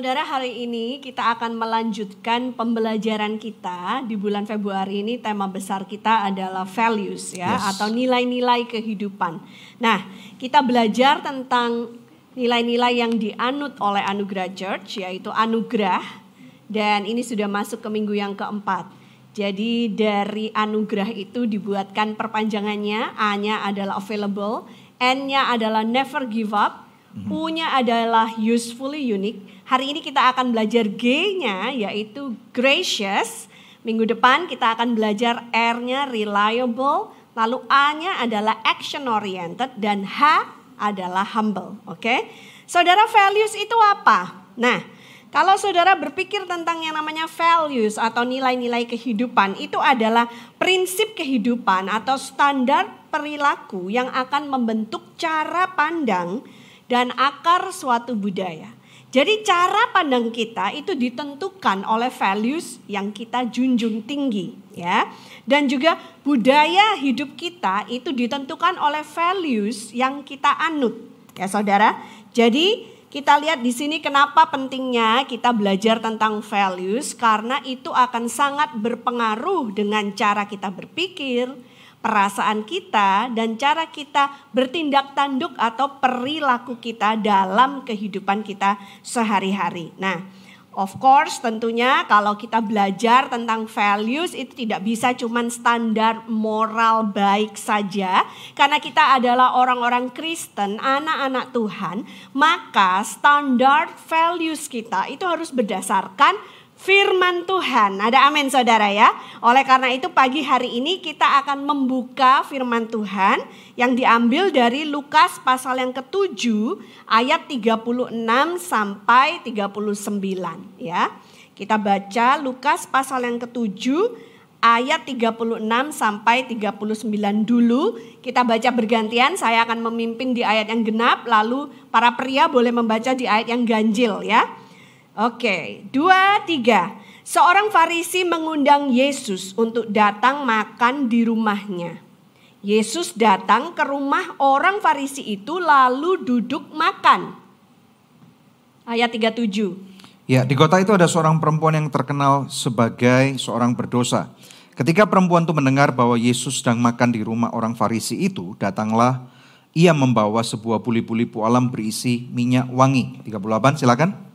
Saudara, hari ini kita akan melanjutkan pembelajaran kita di bulan Februari ini tema besar kita adalah values ya Yes. atau nilai-nilai kehidupan. Nah, kita belajar tentang nilai-nilai yang dianut oleh Anugerah Church yaitu anugerah dan ini sudah masuk ke minggu yang keempat. Jadi dari anugerah itu dibuatkan perpanjangannya, A-nya adalah available, N-nya adalah never give up, U-nya adalah usefully unique. Hari ini kita akan belajar G-nya yaitu gracious. Minggu depan kita akan belajar R-nya reliable, lalu A-nya adalah action oriented dan H adalah humble, oke? Saudara values itu apa? Nah, kalau saudara berpikir tentang yang namanya values atau nilai-nilai kehidupan, itu adalah prinsip kehidupan atau standar perilaku yang akan membentuk cara pandang dan akar suatu budaya. Jadi cara pandang kita itu ditentukan oleh values yang kita junjung tinggi ya. Dan juga budaya hidup kita itu ditentukan oleh values yang kita anut ya Saudara. Jadi kita lihat di sini kenapa pentingnya kita belajar tentang values karena itu akan sangat berpengaruh dengan cara kita berpikir, perasaan kita dan cara kita bertindak tanduk atau perilaku kita dalam kehidupan kita sehari-hari. Nah, of course tentunya kalau kita belajar tentang values itu tidak bisa cuman standar moral baik saja karena kita adalah orang-orang Kristen, anak-anak Tuhan, maka standar values kita itu harus berdasarkan firman Tuhan. Ada amin saudara ya. Oleh karena itu pagi hari ini kita akan membuka firman Tuhan yang diambil dari Lukas pasal yang ketujuh ayat 36 sampai 39 ya. Kita baca Lukas pasal yang ketujuh ayat 36 sampai 39 dulu. Kita baca bergantian, saya akan memimpin di ayat yang genap lalu para pria boleh membaca di ayat yang ganjil ya. Oke, dua, tiga. Seorang Farisi mengundang Yesus untuk datang makan di rumahnya. Yesus datang ke rumah orang Farisi itu lalu duduk makan. Ayat 37. Ya, di kota itu ada seorang perempuan yang terkenal sebagai seorang berdosa. Ketika perempuan itu mendengar bahwa Yesus sedang makan di rumah orang Farisi itu, datanglah ia membawa sebuah puli-puli pualam berisi minyak wangi. 38, silakan.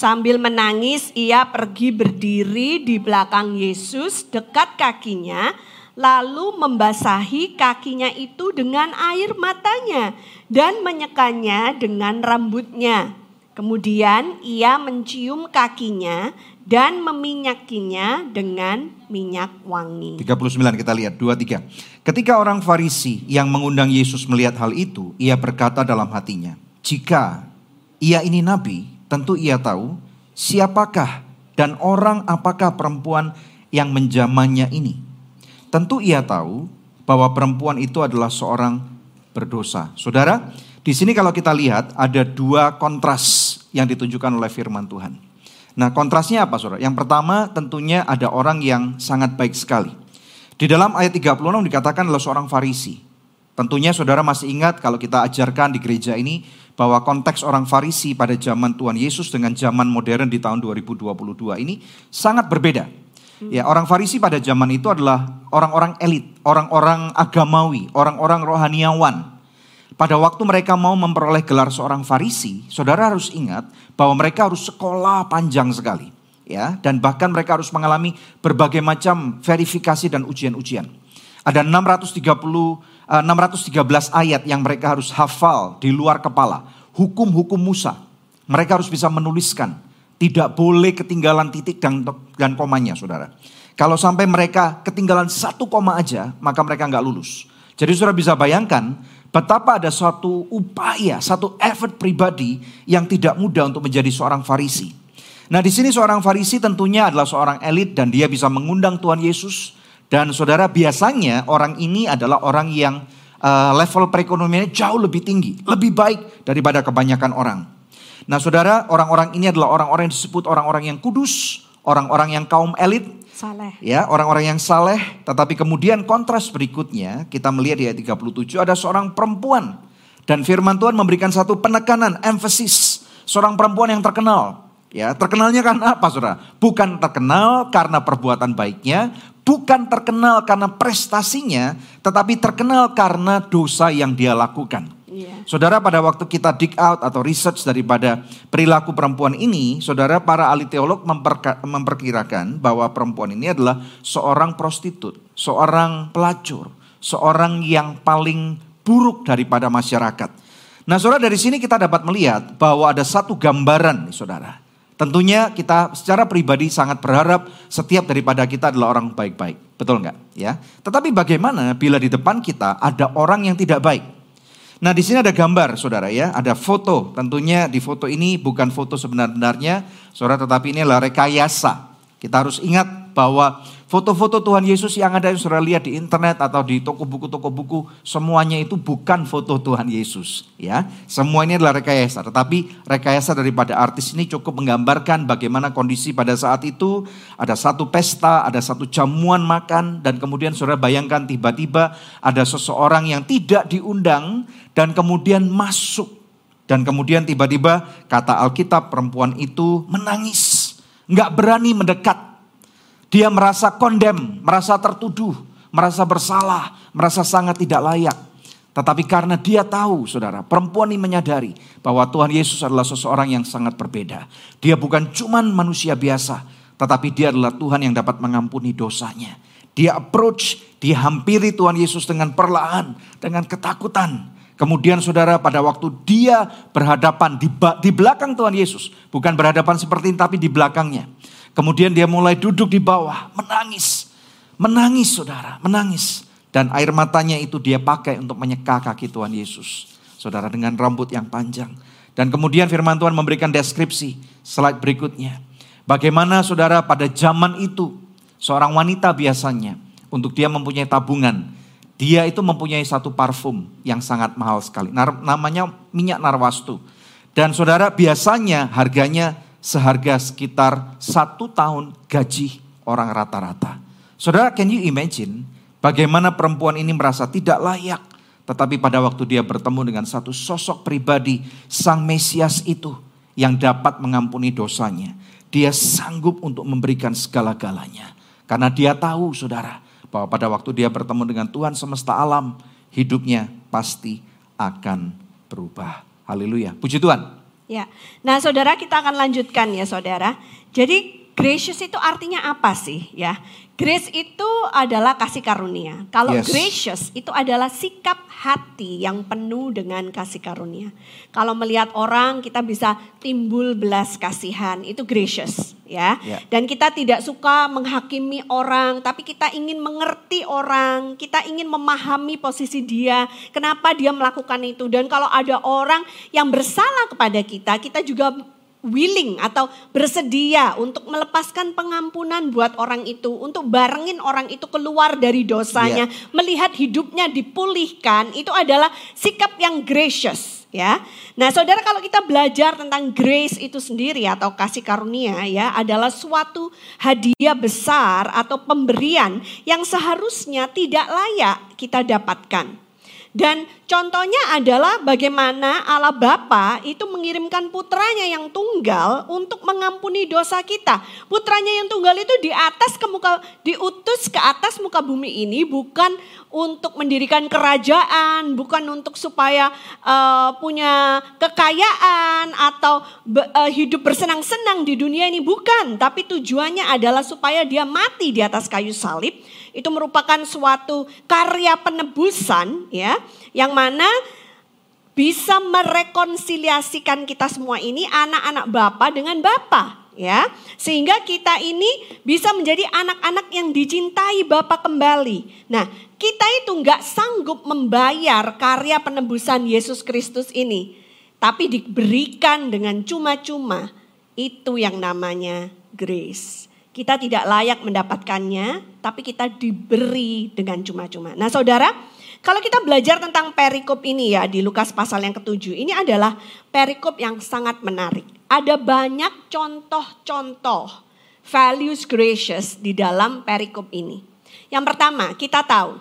Sambil menangis, ia pergi berdiri di belakang Yesus dekat kakinya, lalu membasahi kakinya itu dengan air matanya dan menyekannya dengan rambutnya. Kemudian ia mencium kakinya dan meminyakinya dengan minyak wangi. 39 kita lihat, 2 3. Ketika orang Farisi yang mengundang Yesus melihat hal itu, ia berkata dalam hatinya, "Jika ia ini nabi, tentu ia tahu siapakah dan orang apakah perempuan yang menjamannya ini. Tentu ia tahu bahwa perempuan itu adalah seorang berdosa." Saudara, di sini kalau kita lihat ada dua kontras yang ditunjukkan oleh firman Tuhan. Nah, kontrasnya apa Saudara? Yang pertama tentunya ada orang yang sangat baik sekali. Di dalam ayat 36 dikatakan adalah seorang Farisi. Tentunya Saudara masih ingat kalau kita ajarkan di gereja ini bahwa konteks orang Farisi pada zaman Tuhan Yesus dengan zaman modern di tahun 2022 ini sangat berbeda. Ya, orang Farisi pada zaman itu adalah orang-orang elit, orang-orang agamawi, orang-orang rohaniawan. Pada waktu mereka mau memperoleh gelar seorang Farisi, saudara harus ingat bahwa mereka harus sekolah panjang sekali, ya, dan bahkan mereka harus mengalami berbagai macam verifikasi dan ujian-ujian. Ada 630 eh, 613 ayat yang mereka harus hafal di luar kepala, hukum-hukum Musa. Mereka harus bisa menuliskan, tidak boleh ketinggalan titik dan dan komanya, saudara. Kalau sampai mereka ketinggalan satu koma aja, maka mereka nggak lulus. Jadi saudara bisa bayangkan betapa ada suatu upaya, satu effort pribadi yang tidak mudah untuk menjadi seorang Farisi. Nah di sini seorang Farisi tentunya adalah seorang elit dan dia bisa mengundang Tuhan Yesus. Dan saudara biasanya orang ini adalah orang yang uh, level perekonomiannya jauh lebih tinggi, lebih baik daripada kebanyakan orang. Nah saudara orang-orang ini adalah orang-orang yang disebut orang-orang yang kudus, orang-orang yang kaum elit, Saleh. ya orang-orang yang saleh tetapi kemudian kontras berikutnya kita melihat di ayat 37 ada seorang perempuan dan firman Tuhan memberikan satu penekanan emphasis seorang perempuan yang terkenal. Ya, terkenalnya karena apa, Saudara? Bukan terkenal karena perbuatan baiknya, bukan terkenal karena prestasinya, tetapi terkenal karena dosa yang dia lakukan. Yeah. Saudara pada waktu kita dig out atau research daripada perilaku perempuan ini, saudara para ahli teolog memperkirakan bahwa perempuan ini adalah seorang prostitut, seorang pelacur, seorang yang paling buruk daripada masyarakat. Nah saudara dari sini kita dapat melihat bahwa ada satu gambaran nih saudara Tentunya kita secara pribadi sangat berharap setiap daripada kita adalah orang baik-baik. Betul nggak? Ya. Tetapi bagaimana bila di depan kita ada orang yang tidak baik? Nah di sini ada gambar saudara ya, ada foto. Tentunya di foto ini bukan foto sebenarnya saudara tetapi ini adalah rekayasa. Kita harus ingat bahwa Foto-foto Tuhan Yesus yang ada yang saudara lihat di internet atau di toko buku-toko buku, semuanya itu bukan foto Tuhan Yesus. Ya, semua ini adalah rekayasa. Tetapi rekayasa daripada artis ini cukup menggambarkan bagaimana kondisi pada saat itu. Ada satu pesta, ada satu jamuan makan, dan kemudian saudara bayangkan tiba-tiba ada seseorang yang tidak diundang dan kemudian masuk. Dan kemudian tiba-tiba kata Alkitab perempuan itu menangis. Nggak berani mendekat dia merasa kondem, merasa tertuduh, merasa bersalah, merasa sangat tidak layak. Tetapi karena dia tahu, saudara, perempuan ini menyadari bahwa Tuhan Yesus adalah seseorang yang sangat berbeda. Dia bukan cuman manusia biasa, tetapi dia adalah Tuhan yang dapat mengampuni dosanya. Dia approach, dia hampiri Tuhan Yesus dengan perlahan, dengan ketakutan. Kemudian saudara pada waktu dia berhadapan di, di belakang Tuhan Yesus. Bukan berhadapan seperti ini tapi di belakangnya. Kemudian dia mulai duduk di bawah, menangis. Menangis saudara, menangis. Dan air matanya itu dia pakai untuk menyeka kaki Tuhan Yesus. Saudara dengan rambut yang panjang. Dan kemudian firman Tuhan memberikan deskripsi slide berikutnya. Bagaimana saudara pada zaman itu seorang wanita biasanya untuk dia mempunyai tabungan. Dia itu mempunyai satu parfum yang sangat mahal sekali. Namanya minyak narwastu. Dan saudara biasanya harganya seharga sekitar satu tahun gaji orang rata-rata. Saudara, can you imagine bagaimana perempuan ini merasa tidak layak. Tetapi pada waktu dia bertemu dengan satu sosok pribadi, Sang Mesias itu yang dapat mengampuni dosanya. Dia sanggup untuk memberikan segala-galanya. Karena dia tahu saudara, bahwa pada waktu dia bertemu dengan Tuhan semesta alam, hidupnya pasti akan berubah. Haleluya. Puji Tuhan. Ya, nah saudara kita akan lanjutkan ya saudara. Jadi gracious itu artinya apa sih ya? Grace itu adalah kasih karunia. Kalau yes. gracious itu adalah sikap hati yang penuh dengan kasih karunia. Kalau melihat orang kita bisa timbul belas kasihan, itu gracious ya. Yeah. Dan kita tidak suka menghakimi orang, tapi kita ingin mengerti orang, kita ingin memahami posisi dia, kenapa dia melakukan itu. Dan kalau ada orang yang bersalah kepada kita, kita juga willing atau bersedia untuk melepaskan pengampunan buat orang itu, untuk barengin orang itu keluar dari dosanya, yeah. melihat hidupnya dipulihkan, itu adalah sikap yang gracious ya. Nah, Saudara kalau kita belajar tentang grace itu sendiri atau kasih karunia ya adalah suatu hadiah besar atau pemberian yang seharusnya tidak layak kita dapatkan. Dan contohnya adalah bagaimana Allah Bapa itu mengirimkan putranya yang tunggal untuk mengampuni dosa kita. Putranya yang tunggal itu di atas ke muka diutus ke atas muka bumi ini bukan untuk mendirikan kerajaan, bukan untuk supaya uh, punya kekayaan atau be, uh, hidup bersenang-senang di dunia ini bukan, tapi tujuannya adalah supaya dia mati di atas kayu salib itu merupakan suatu karya penebusan ya yang mana bisa merekonsiliasikan kita semua ini anak-anak Bapa dengan Bapa ya sehingga kita ini bisa menjadi anak-anak yang dicintai Bapa kembali. Nah, kita itu nggak sanggup membayar karya penebusan Yesus Kristus ini, tapi diberikan dengan cuma-cuma. Itu yang namanya grace. Kita tidak layak mendapatkannya, tapi kita diberi dengan cuma-cuma. Nah saudara, kalau kita belajar tentang perikop ini ya di Lukas pasal yang ketujuh, ini adalah perikop yang sangat menarik. Ada banyak contoh-contoh values gracious di dalam perikop ini. Yang pertama, kita tahu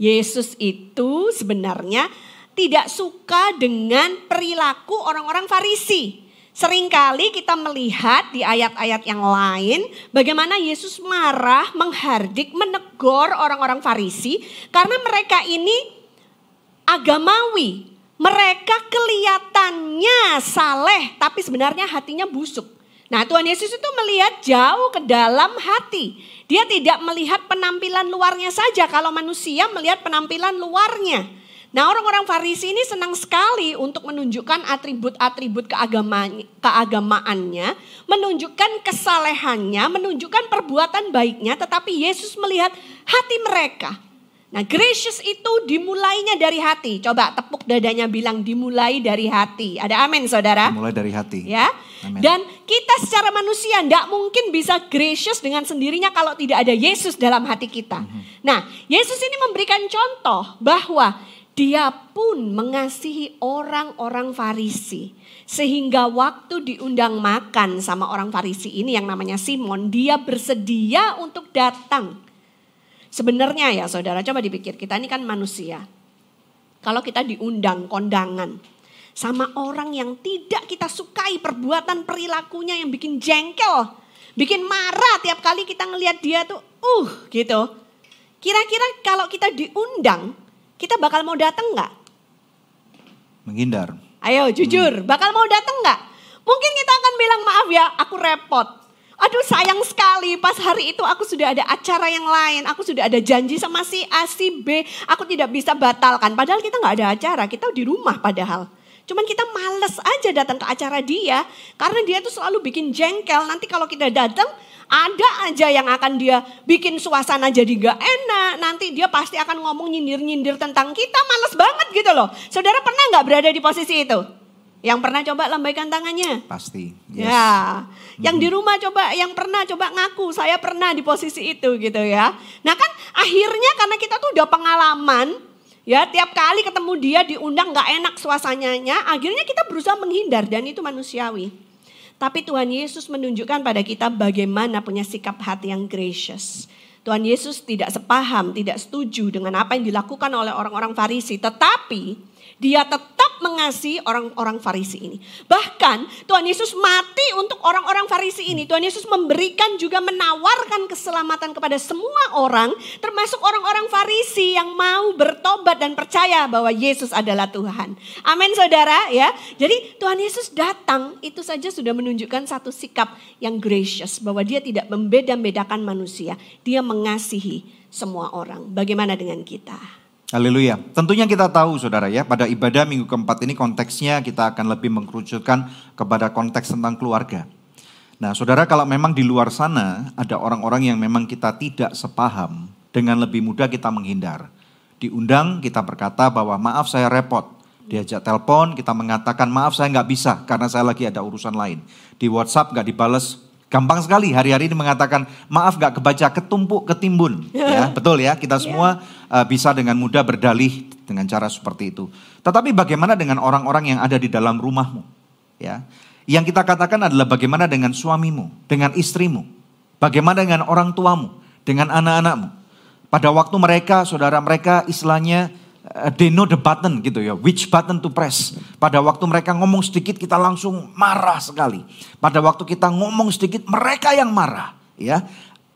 Yesus itu sebenarnya tidak suka dengan perilaku orang-orang Farisi. Seringkali kita melihat di ayat-ayat yang lain bagaimana Yesus marah, menghardik, menegur orang-orang Farisi karena mereka ini agamawi. Mereka kelihatannya saleh tapi sebenarnya hatinya busuk. Nah Tuhan Yesus itu melihat jauh ke dalam hati. Dia tidak melihat penampilan luarnya saja kalau manusia melihat penampilan luarnya. Nah orang-orang Farisi ini senang sekali untuk menunjukkan atribut-atribut keagamaan, keagamaannya, menunjukkan kesalehannya, menunjukkan perbuatan baiknya, tetapi Yesus melihat hati mereka. Nah gracious itu dimulainya dari hati. Coba tepuk dadanya bilang dimulai dari hati. Ada amin saudara? Dimulai dari hati. Ya. Amen. Dan kita secara manusia tidak mungkin bisa gracious dengan sendirinya kalau tidak ada Yesus dalam hati kita. Mm -hmm. Nah Yesus ini memberikan contoh bahwa dia pun mengasihi orang-orang Farisi. Sehingga waktu diundang makan sama orang Farisi ini yang namanya Simon, dia bersedia untuk datang. Sebenarnya ya saudara, coba dipikir, kita ini kan manusia. Kalau kita diundang kondangan sama orang yang tidak kita sukai perbuatan perilakunya yang bikin jengkel, bikin marah tiap kali kita ngelihat dia tuh, uh gitu. Kira-kira kalau kita diundang, kita bakal mau datang nggak? Menghindar. Ayo jujur, hmm. bakal mau datang nggak? Mungkin kita akan bilang maaf ya, aku repot. Aduh sayang sekali pas hari itu aku sudah ada acara yang lain. Aku sudah ada janji sama si A, si B. Aku tidak bisa batalkan. Padahal kita nggak ada acara, kita di rumah padahal. Cuman kita males aja datang ke acara dia. Karena dia tuh selalu bikin jengkel. Nanti kalau kita datang, ada aja yang akan dia bikin suasana jadi gak enak. Nanti dia pasti akan ngomong nyindir-nyindir tentang kita. Males banget gitu loh. Saudara pernah gak berada di posisi itu? Yang pernah coba lambaikan tangannya? Pasti. Yes. Ya. Yang di rumah coba, yang pernah coba ngaku, saya pernah di posisi itu gitu ya. Nah kan akhirnya karena kita tuh udah pengalaman, ya tiap kali ketemu dia diundang gak enak suasananya, akhirnya kita berusaha menghindar dan itu manusiawi. Tapi Tuhan Yesus menunjukkan pada kita bagaimana punya sikap hati yang gracious. Tuhan Yesus tidak sepaham, tidak setuju dengan apa yang dilakukan oleh orang-orang Farisi, tetapi dia tetap mengasihi orang-orang Farisi ini. Bahkan Tuhan Yesus mati untuk orang-orang Farisi ini. Tuhan Yesus memberikan juga menawarkan keselamatan kepada semua orang, termasuk orang-orang Farisi yang mau bertobat dan percaya bahwa Yesus adalah Tuhan. Amin saudara ya. Jadi Tuhan Yesus datang itu saja sudah menunjukkan satu sikap yang gracious bahwa dia tidak membeda-bedakan manusia. Dia mengasihi semua orang. Bagaimana dengan kita? Haleluya. Tentunya kita tahu saudara ya, pada ibadah minggu keempat ini konteksnya kita akan lebih mengkerucutkan kepada konteks tentang keluarga. Nah saudara kalau memang di luar sana ada orang-orang yang memang kita tidak sepaham, dengan lebih mudah kita menghindar. Diundang kita berkata bahwa maaf saya repot. Diajak telepon kita mengatakan maaf saya nggak bisa karena saya lagi ada urusan lain. Di WhatsApp nggak dibales Gampang sekali hari-hari ini mengatakan maaf gak kebaca ketumpuk ketimbun. ya, betul ya, kita iya. semua uh, bisa dengan mudah berdalih dengan cara seperti itu. Tetapi bagaimana dengan orang-orang yang ada di dalam rumahmu? Ya. Yang kita katakan adalah bagaimana dengan suamimu, dengan istrimu, bagaimana dengan orang tuamu, dengan anak-anakmu. Pada waktu mereka, saudara mereka istilahnya Uh, they know the button gitu ya, which button to press. Pada waktu mereka ngomong sedikit kita langsung marah sekali. Pada waktu kita ngomong sedikit mereka yang marah, ya.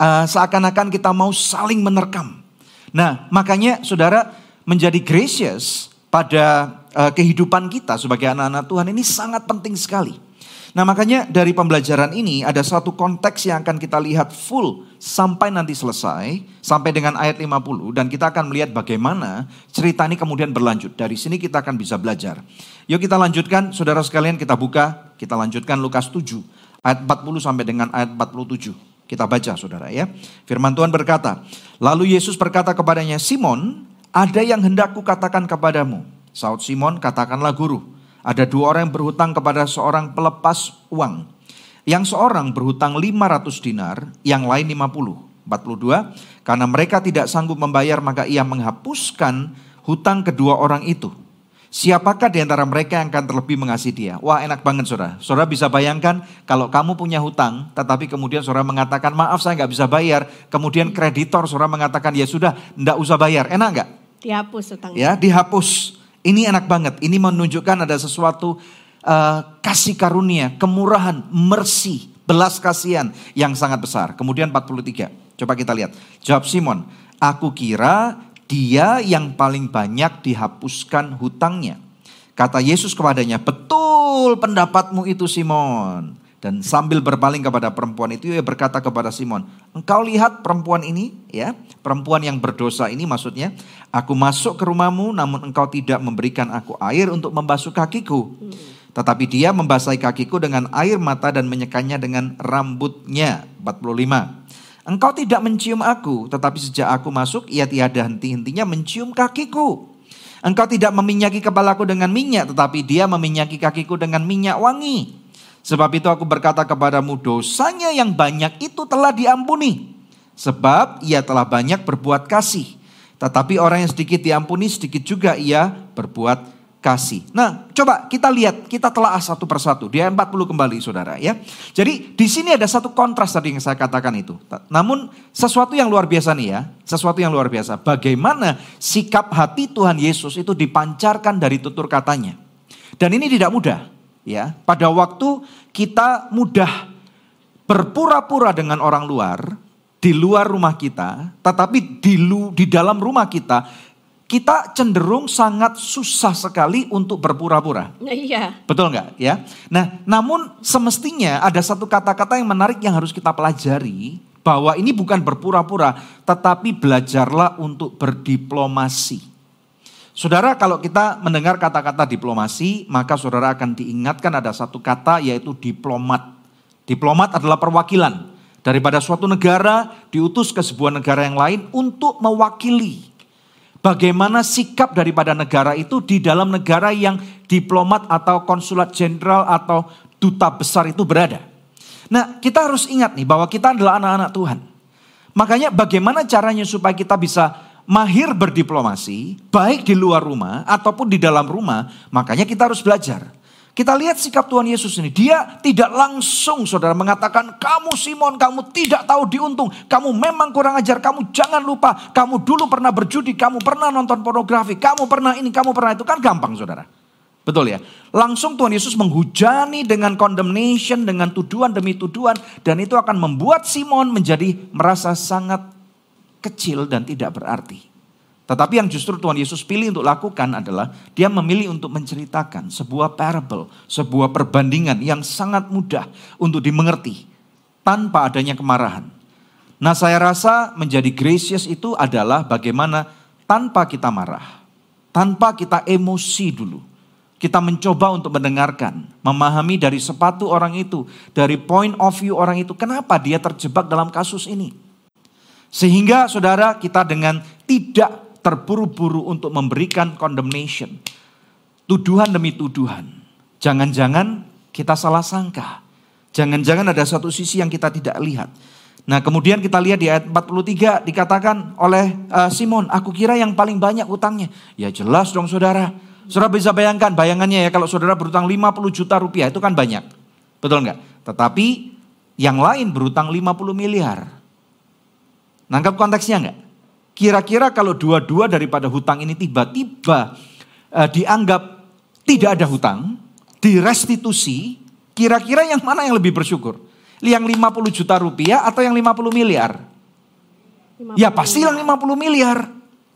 Uh, seakan-akan kita mau saling menerkam. Nah, makanya saudara menjadi gracious pada uh, kehidupan kita sebagai anak-anak Tuhan ini sangat penting sekali. Nah makanya dari pembelajaran ini ada satu konteks yang akan kita lihat full sampai nanti selesai. Sampai dengan ayat 50 dan kita akan melihat bagaimana cerita ini kemudian berlanjut. Dari sini kita akan bisa belajar. Yuk kita lanjutkan saudara sekalian kita buka. Kita lanjutkan Lukas 7 ayat 40 sampai dengan ayat 47. Kita baca saudara ya. Firman Tuhan berkata. Lalu Yesus berkata kepadanya Simon ada yang hendak kukatakan kepadamu. Saud Simon katakanlah guru. Ada dua orang yang berhutang kepada seorang pelepas uang. Yang seorang berhutang 500 dinar, yang lain 50. 42, karena mereka tidak sanggup membayar maka ia menghapuskan hutang kedua orang itu. Siapakah di antara mereka yang akan terlebih mengasihi dia? Wah enak banget saudara. Saudara bisa bayangkan kalau kamu punya hutang, tetapi kemudian saudara mengatakan maaf saya nggak bisa bayar. Kemudian kreditor saudara mengatakan ya sudah nggak usah bayar. Enak nggak? Dihapus hutangnya. Ya dihapus. Ini enak banget. Ini menunjukkan ada sesuatu uh, kasih karunia, kemurahan, mercy, belas kasihan yang sangat besar. Kemudian 43. Coba kita lihat. Jawab Simon, aku kira dia yang paling banyak dihapuskan hutangnya. Kata Yesus kepadanya, betul pendapatmu itu Simon. Dan sambil berpaling kepada perempuan itu, ia berkata kepada Simon, engkau lihat perempuan ini, ya, perempuan yang berdosa ini maksudnya, aku masuk ke rumahmu, namun engkau tidak memberikan aku air untuk membasuh kakiku. Tetapi dia membasahi kakiku dengan air mata dan menyekannya dengan rambutnya. 45. Engkau tidak mencium aku, tetapi sejak aku masuk, ia tiada henti-hentinya mencium kakiku. Engkau tidak meminyaki kepalaku dengan minyak, tetapi dia meminyaki kakiku dengan minyak wangi. Sebab itu aku berkata kepadamu dosanya yang banyak itu telah diampuni. Sebab ia telah banyak berbuat kasih. Tetapi orang yang sedikit diampuni sedikit juga ia berbuat kasih. Nah, coba kita lihat, kita telah satu persatu. Dia 40 kembali saudara ya. Jadi di sini ada satu kontras tadi yang saya katakan itu. Namun sesuatu yang luar biasa nih ya, sesuatu yang luar biasa. Bagaimana sikap hati Tuhan Yesus itu dipancarkan dari tutur katanya. Dan ini tidak mudah ya. Pada waktu kita mudah berpura-pura dengan orang luar di luar rumah kita, tetapi di lu, di dalam rumah kita kita cenderung sangat susah sekali untuk berpura-pura. Iya. Betul nggak ya? Nah, namun semestinya ada satu kata-kata yang menarik yang harus kita pelajari bahwa ini bukan berpura-pura, tetapi belajarlah untuk berdiplomasi. Saudara, kalau kita mendengar kata-kata diplomasi, maka saudara akan diingatkan ada satu kata yaitu diplomat. Diplomat adalah perwakilan daripada suatu negara diutus ke sebuah negara yang lain untuk mewakili bagaimana sikap daripada negara itu di dalam negara yang diplomat atau konsulat jenderal atau duta besar itu berada. Nah, kita harus ingat nih bahwa kita adalah anak-anak Tuhan. Makanya bagaimana caranya supaya kita bisa mahir berdiplomasi, baik di luar rumah ataupun di dalam rumah, makanya kita harus belajar. Kita lihat sikap Tuhan Yesus ini. Dia tidak langsung saudara mengatakan, kamu Simon, kamu tidak tahu diuntung. Kamu memang kurang ajar, kamu jangan lupa. Kamu dulu pernah berjudi, kamu pernah nonton pornografi, kamu pernah ini, kamu pernah itu. Kan gampang saudara. Betul ya? Langsung Tuhan Yesus menghujani dengan condemnation, dengan tuduhan demi tuduhan. Dan itu akan membuat Simon menjadi merasa sangat kecil dan tidak berarti. Tetapi yang justru Tuhan Yesus pilih untuk lakukan adalah dia memilih untuk menceritakan sebuah parable, sebuah perbandingan yang sangat mudah untuk dimengerti tanpa adanya kemarahan. Nah saya rasa menjadi gracious itu adalah bagaimana tanpa kita marah, tanpa kita emosi dulu. Kita mencoba untuk mendengarkan, memahami dari sepatu orang itu, dari point of view orang itu, kenapa dia terjebak dalam kasus ini. Sehingga saudara kita dengan tidak terburu-buru untuk memberikan condemnation. Tuduhan demi tuduhan. Jangan-jangan kita salah sangka. Jangan-jangan ada satu sisi yang kita tidak lihat. Nah kemudian kita lihat di ayat 43 dikatakan oleh uh, Simon, aku kira yang paling banyak utangnya. Ya jelas dong saudara. Saudara bisa bayangkan, bayangannya ya kalau saudara berutang 50 juta rupiah itu kan banyak. Betul nggak? Tetapi yang lain berutang 50 miliar. Nangkap konteksnya enggak? Kira-kira kalau dua-dua daripada hutang ini tiba-tiba uh, dianggap tidak ada hutang, direstitusi, kira-kira yang mana yang lebih bersyukur? Yang 50 juta rupiah atau yang 50 miliar? 50 ya pasti miliar. yang 50 miliar.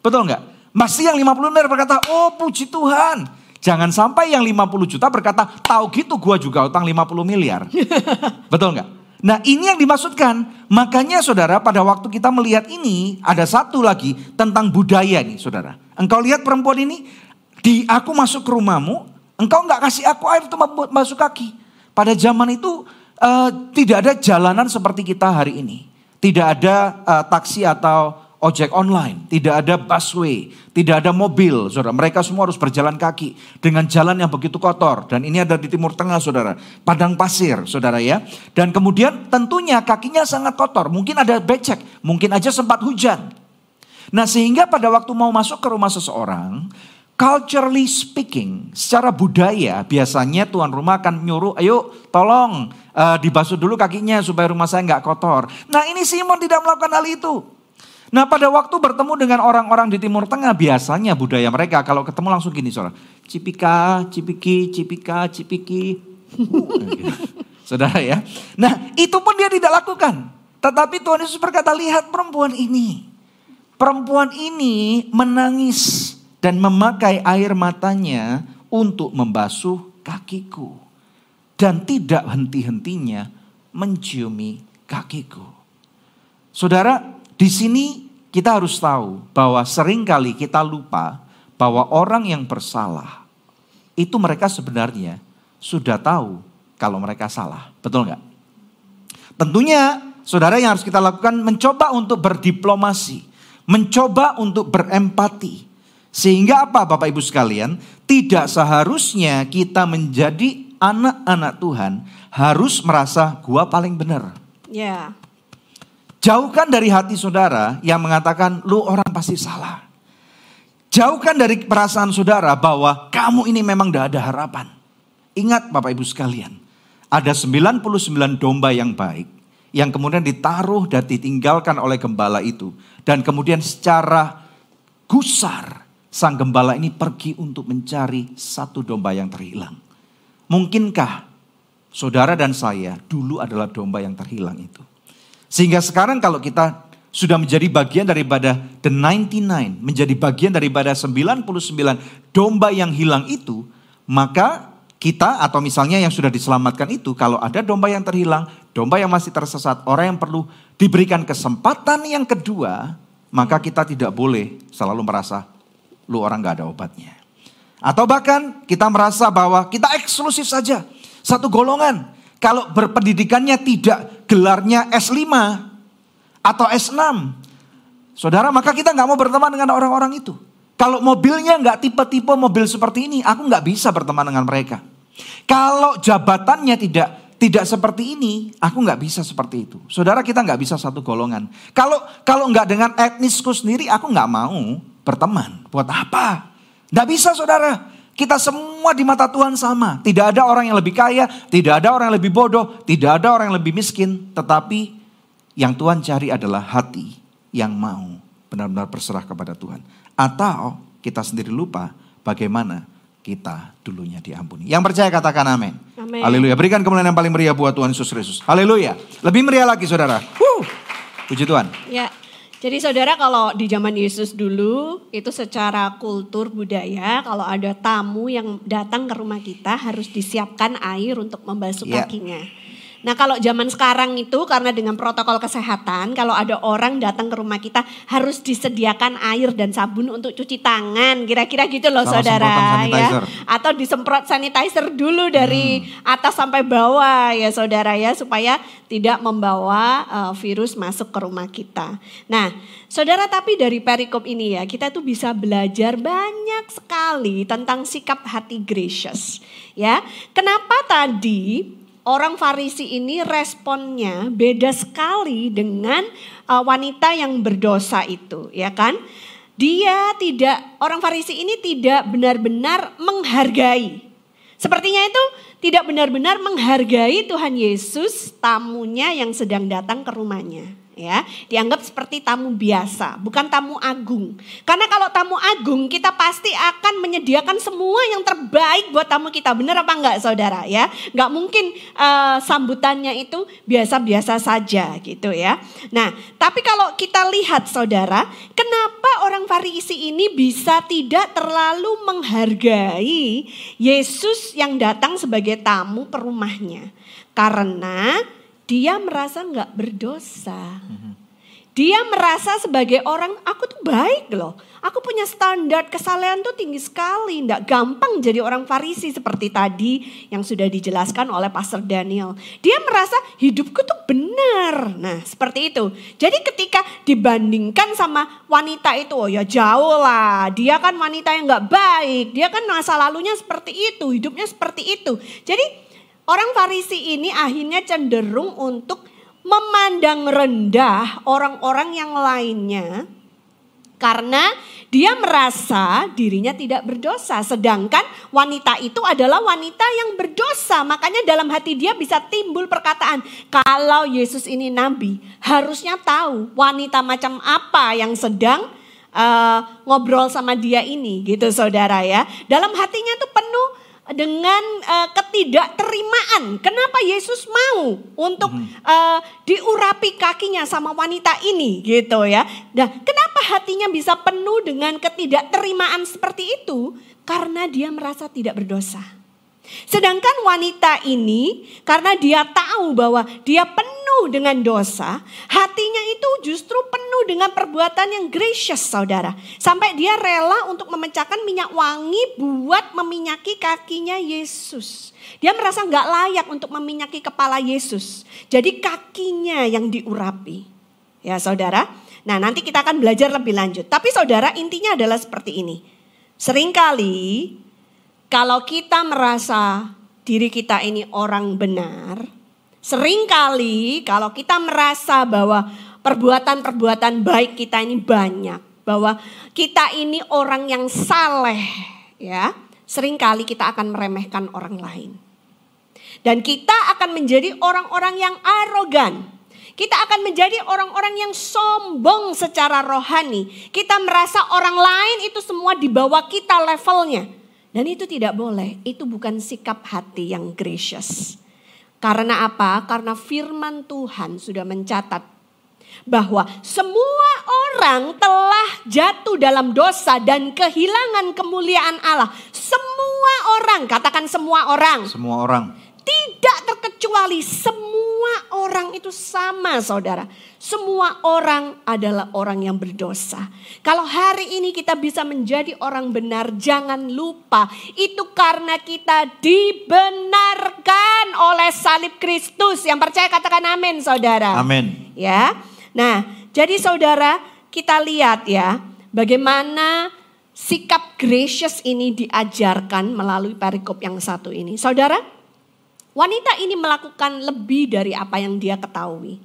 Betul enggak? Pasti yang 50 miliar berkata, oh puji Tuhan. Jangan sampai yang 50 juta berkata, tahu gitu gua juga utang 50 miliar. Betul enggak? Nah ini yang dimaksudkan. Makanya saudara pada waktu kita melihat ini ada satu lagi tentang budaya nih saudara. Engkau lihat perempuan ini, di aku masuk ke rumahmu, engkau nggak kasih aku air untuk masuk kaki. Pada zaman itu uh, tidak ada jalanan seperti kita hari ini. Tidak ada uh, taksi atau ojek online, tidak ada busway, tidak ada mobil, saudara. Mereka semua harus berjalan kaki dengan jalan yang begitu kotor. Dan ini ada di Timur Tengah, saudara. Padang pasir, saudara ya. Dan kemudian tentunya kakinya sangat kotor. Mungkin ada becek, mungkin aja sempat hujan. Nah sehingga pada waktu mau masuk ke rumah seseorang, culturally speaking, secara budaya biasanya tuan rumah akan nyuruh, ayo tolong uh, dibasuh dulu kakinya supaya rumah saya nggak kotor. Nah ini Simon tidak melakukan hal itu. Nah pada waktu bertemu dengan orang-orang di Timur Tengah biasanya budaya mereka kalau ketemu langsung gini saudara. Cipika, cipiki, cipika, cipiki. saudara ya. Nah itu pun dia tidak lakukan. Tetapi Tuhan Yesus berkata lihat perempuan ini. Perempuan ini menangis dan memakai air matanya untuk membasuh kakiku. Dan tidak henti-hentinya menciumi kakiku. Saudara, di sini kita harus tahu bahwa sering kali kita lupa bahwa orang yang bersalah itu mereka sebenarnya sudah tahu kalau mereka salah. Betul nggak? Tentunya saudara yang harus kita lakukan mencoba untuk berdiplomasi. Mencoba untuk berempati. Sehingga apa Bapak Ibu sekalian? Tidak seharusnya kita menjadi anak-anak Tuhan harus merasa gua paling benar. Ya. Yeah. Jauhkan dari hati saudara yang mengatakan lu orang pasti salah. Jauhkan dari perasaan saudara bahwa kamu ini memang tidak ada harapan. Ingat Bapak Ibu sekalian, ada 99 domba yang baik yang kemudian ditaruh dan ditinggalkan oleh gembala itu. Dan kemudian secara gusar sang gembala ini pergi untuk mencari satu domba yang terhilang. Mungkinkah saudara dan saya dulu adalah domba yang terhilang itu? Sehingga sekarang kalau kita sudah menjadi bagian daripada the 99, menjadi bagian daripada 99 domba yang hilang itu, maka kita atau misalnya yang sudah diselamatkan itu, kalau ada domba yang terhilang, domba yang masih tersesat, orang yang perlu diberikan kesempatan yang kedua, maka kita tidak boleh selalu merasa lu orang gak ada obatnya. Atau bahkan kita merasa bahwa kita eksklusif saja, satu golongan. Kalau berpendidikannya tidak gelarnya S5 atau S6. Saudara, maka kita nggak mau berteman dengan orang-orang itu. Kalau mobilnya nggak tipe-tipe mobil seperti ini, aku nggak bisa berteman dengan mereka. Kalau jabatannya tidak tidak seperti ini, aku nggak bisa seperti itu. Saudara kita nggak bisa satu golongan. Kalau kalau nggak dengan etnisku sendiri, aku nggak mau berteman. Buat apa? Nggak bisa saudara. Kita semua di mata Tuhan sama. Tidak ada orang yang lebih kaya, tidak ada orang yang lebih bodoh, tidak ada orang yang lebih miskin. Tetapi yang Tuhan cari adalah hati yang mau benar-benar berserah kepada Tuhan. Atau kita sendiri lupa bagaimana kita dulunya diampuni. Yang percaya katakan amin. Haleluya. Berikan kemuliaan yang paling meriah buat Tuhan Yesus Kristus. Haleluya. Lebih meriah lagi saudara. Puji Tuhan. Ya, jadi saudara kalau di zaman Yesus dulu itu secara kultur budaya kalau ada tamu yang datang ke rumah kita harus disiapkan air untuk membasuh yeah. kakinya. Nah kalau zaman sekarang itu karena dengan protokol kesehatan kalau ada orang datang ke rumah kita harus disediakan air dan sabun untuk cuci tangan kira-kira gitu loh Sama saudara ya atau disemprot sanitizer dulu dari hmm. atas sampai bawah ya saudara ya supaya tidak membawa uh, virus masuk ke rumah kita. Nah saudara tapi dari perikop ini ya kita tuh bisa belajar banyak sekali tentang sikap hati gracious ya. Kenapa tadi orang Farisi ini responnya beda sekali dengan uh, wanita yang berdosa itu, ya kan? Dia tidak orang Farisi ini tidak benar-benar menghargai. Sepertinya itu tidak benar-benar menghargai Tuhan Yesus tamunya yang sedang datang ke rumahnya ya dianggap seperti tamu biasa bukan tamu agung. Karena kalau tamu agung kita pasti akan menyediakan semua yang terbaik buat tamu kita. Benar apa enggak saudara ya? Nggak mungkin uh, sambutannya itu biasa-biasa saja gitu ya. Nah tapi kalau kita lihat saudara kenapa orang Farisi ini bisa tidak terlalu menghargai Yesus yang datang sebagai tamu ke rumahnya karena dia merasa nggak berdosa. Dia merasa sebagai orang, aku tuh baik loh. Aku punya standar kesalehan tuh tinggi sekali. Nggak gampang jadi orang farisi seperti tadi yang sudah dijelaskan oleh Pastor Daniel. Dia merasa hidupku tuh benar. Nah seperti itu. Jadi ketika dibandingkan sama wanita itu, oh ya jauh lah. Dia kan wanita yang nggak baik. Dia kan masa lalunya seperti itu. Hidupnya seperti itu. Jadi Orang Farisi ini akhirnya cenderung untuk memandang rendah orang-orang yang lainnya Karena dia merasa dirinya tidak berdosa. Sedangkan wanita itu adalah wanita yang berdosa. Makanya dalam hati dia bisa timbul perkataan. Kalau Yesus ini nabi harusnya tahu wanita macam apa yang sedang uh, ngobrol sama dia ini gitu saudara ya. Dalam hatinya tuh penuh dengan uh, ketidakterimaan. Kenapa Yesus mau untuk uh, diurapi kakinya sama wanita ini gitu ya. Nah, kenapa hatinya bisa penuh dengan ketidakterimaan seperti itu? Karena dia merasa tidak berdosa. Sedangkan wanita ini karena dia tahu bahwa dia penuh dengan dosa, hatinya itu justru penuh dengan perbuatan yang gracious saudara. Sampai dia rela untuk memecahkan minyak wangi buat meminyaki kakinya Yesus. Dia merasa nggak layak untuk meminyaki kepala Yesus. Jadi kakinya yang diurapi. Ya saudara. Nah nanti kita akan belajar lebih lanjut. Tapi saudara intinya adalah seperti ini. Seringkali kalau kita merasa diri kita ini orang benar, sering kali kalau kita merasa bahwa perbuatan-perbuatan baik kita ini banyak, bahwa kita ini orang yang saleh, ya, sering kali kita akan meremehkan orang lain. Dan kita akan menjadi orang-orang yang arogan. Kita akan menjadi orang-orang yang sombong secara rohani. Kita merasa orang lain itu semua di bawah kita levelnya. Dan itu tidak boleh, itu bukan sikap hati yang gracious. Karena apa? Karena firman Tuhan sudah mencatat bahwa semua orang telah jatuh dalam dosa dan kehilangan kemuliaan Allah. Semua orang, katakan semua orang. Semua orang. Tidak terkecuali semua orang itu sama saudara. Semua orang adalah orang yang berdosa. Kalau hari ini kita bisa menjadi orang benar jangan lupa. Itu karena kita dibenarkan oleh salib Kristus. Yang percaya katakan amin saudara. Amin. Ya. Nah jadi saudara kita lihat ya. Bagaimana sikap gracious ini diajarkan melalui perikop yang satu ini. Saudara Wanita ini melakukan lebih dari apa yang dia ketahui.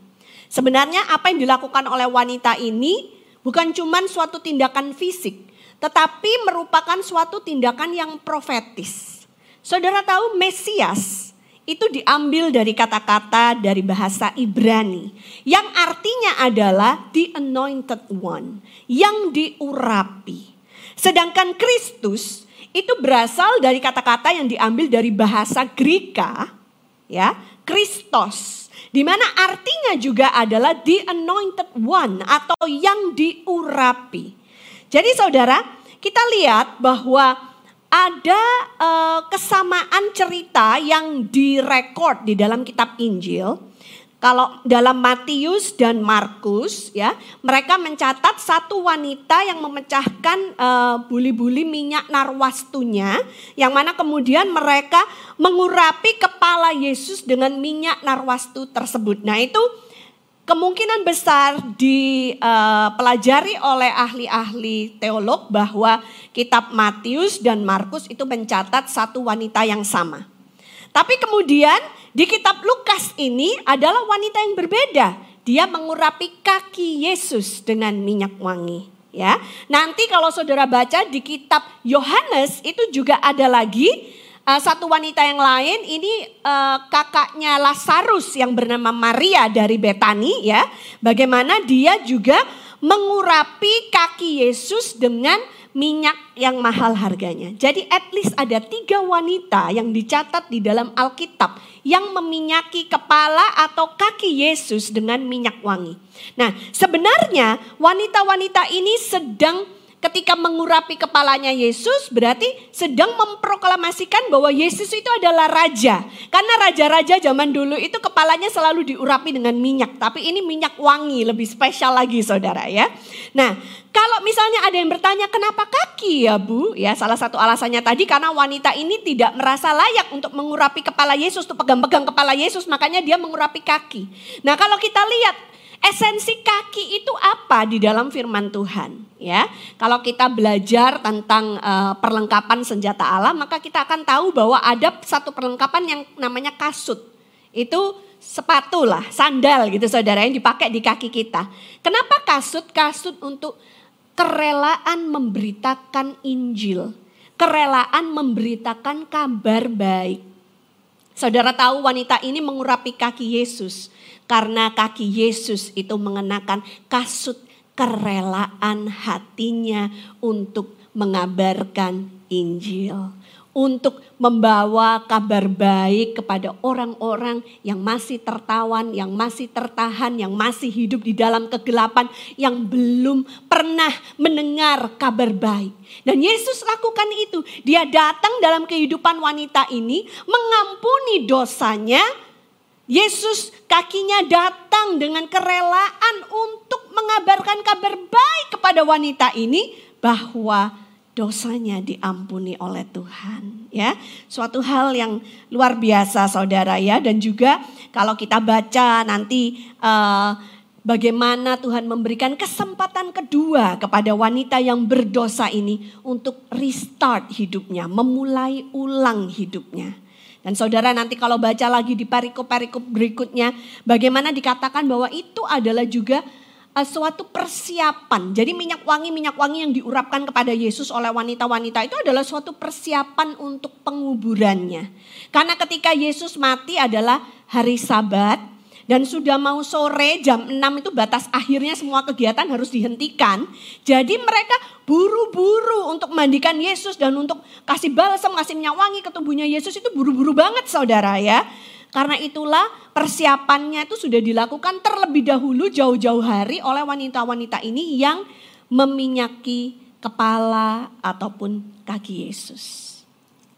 Sebenarnya apa yang dilakukan oleh wanita ini bukan cuma suatu tindakan fisik, tetapi merupakan suatu tindakan yang profetis. Saudara tahu Mesias itu diambil dari kata-kata dari bahasa Ibrani yang artinya adalah the anointed one, yang diurapi. Sedangkan Kristus itu berasal dari kata-kata yang diambil dari bahasa Greka ya, Kristos. Di mana artinya juga adalah the anointed one atau yang diurapi. Jadi saudara, kita lihat bahwa ada uh, kesamaan cerita yang direkod di dalam kitab Injil kalau dalam Matius dan Markus ya, mereka mencatat satu wanita yang memecahkan uh, buli-buli minyak narwastunya yang mana kemudian mereka mengurapi kepala Yesus dengan minyak narwastu tersebut. Nah, itu kemungkinan besar dipelajari uh, oleh ahli-ahli teolog bahwa kitab Matius dan Markus itu mencatat satu wanita yang sama. Tapi kemudian di kitab Lukas ini adalah wanita yang berbeda. Dia mengurapi kaki Yesus dengan minyak wangi. Ya, nanti kalau saudara baca di kitab Yohanes itu juga ada lagi uh, satu wanita yang lain. Ini uh, kakaknya Lazarus yang bernama Maria dari Betani ya. Bagaimana dia juga mengurapi kaki Yesus dengan minyak yang mahal harganya. Jadi at least ada tiga wanita yang dicatat di dalam Alkitab yang meminyaki kepala atau kaki Yesus dengan minyak wangi. Nah sebenarnya wanita-wanita ini sedang ketika mengurapi kepalanya Yesus berarti sedang memproklamasikan bahwa Yesus itu adalah raja. Karena raja-raja zaman dulu itu kepalanya selalu diurapi dengan minyak, tapi ini minyak wangi lebih spesial lagi Saudara ya. Nah, kalau misalnya ada yang bertanya kenapa kaki ya Bu? Ya salah satu alasannya tadi karena wanita ini tidak merasa layak untuk mengurapi kepala Yesus, untuk pegang-pegang kepala Yesus, makanya dia mengurapi kaki. Nah, kalau kita lihat Esensi kaki itu apa di dalam firman Tuhan? Ya, kalau kita belajar tentang uh, perlengkapan senjata Allah, maka kita akan tahu bahwa ada satu perlengkapan yang namanya kasut. Itu sepatu lah, sandal gitu saudara yang dipakai di kaki kita. Kenapa kasut? Kasut untuk kerelaan memberitakan Injil, kerelaan memberitakan kabar baik. Saudara tahu wanita ini mengurapi kaki Yesus karena kaki Yesus itu mengenakan kasut kerelaan hatinya untuk mengabarkan Injil untuk membawa kabar baik kepada orang-orang yang masih tertawan, yang masih tertahan, yang masih hidup di dalam kegelapan, yang belum pernah mendengar kabar baik. Dan Yesus lakukan itu. Dia datang dalam kehidupan wanita ini, mengampuni dosanya. Yesus kakinya datang dengan kerelaan untuk mengabarkan kabar baik kepada wanita ini bahwa dosanya diampuni oleh Tuhan ya. Suatu hal yang luar biasa Saudara ya dan juga kalau kita baca nanti uh, bagaimana Tuhan memberikan kesempatan kedua kepada wanita yang berdosa ini untuk restart hidupnya, memulai ulang hidupnya. Dan saudara nanti kalau baca lagi di perikop-perikop berikutnya, bagaimana dikatakan bahwa itu adalah juga uh, suatu persiapan. Jadi minyak wangi minyak wangi yang diurapkan kepada Yesus oleh wanita-wanita itu adalah suatu persiapan untuk penguburannya. Karena ketika Yesus mati adalah hari Sabat dan sudah mau sore jam 6 itu batas akhirnya semua kegiatan harus dihentikan. Jadi mereka buru-buru untuk mandikan Yesus dan untuk kasih balsam, kasih minyak wangi ke tubuhnya Yesus itu buru-buru banget saudara ya. Karena itulah persiapannya itu sudah dilakukan terlebih dahulu jauh-jauh hari oleh wanita-wanita ini yang meminyaki kepala ataupun kaki Yesus.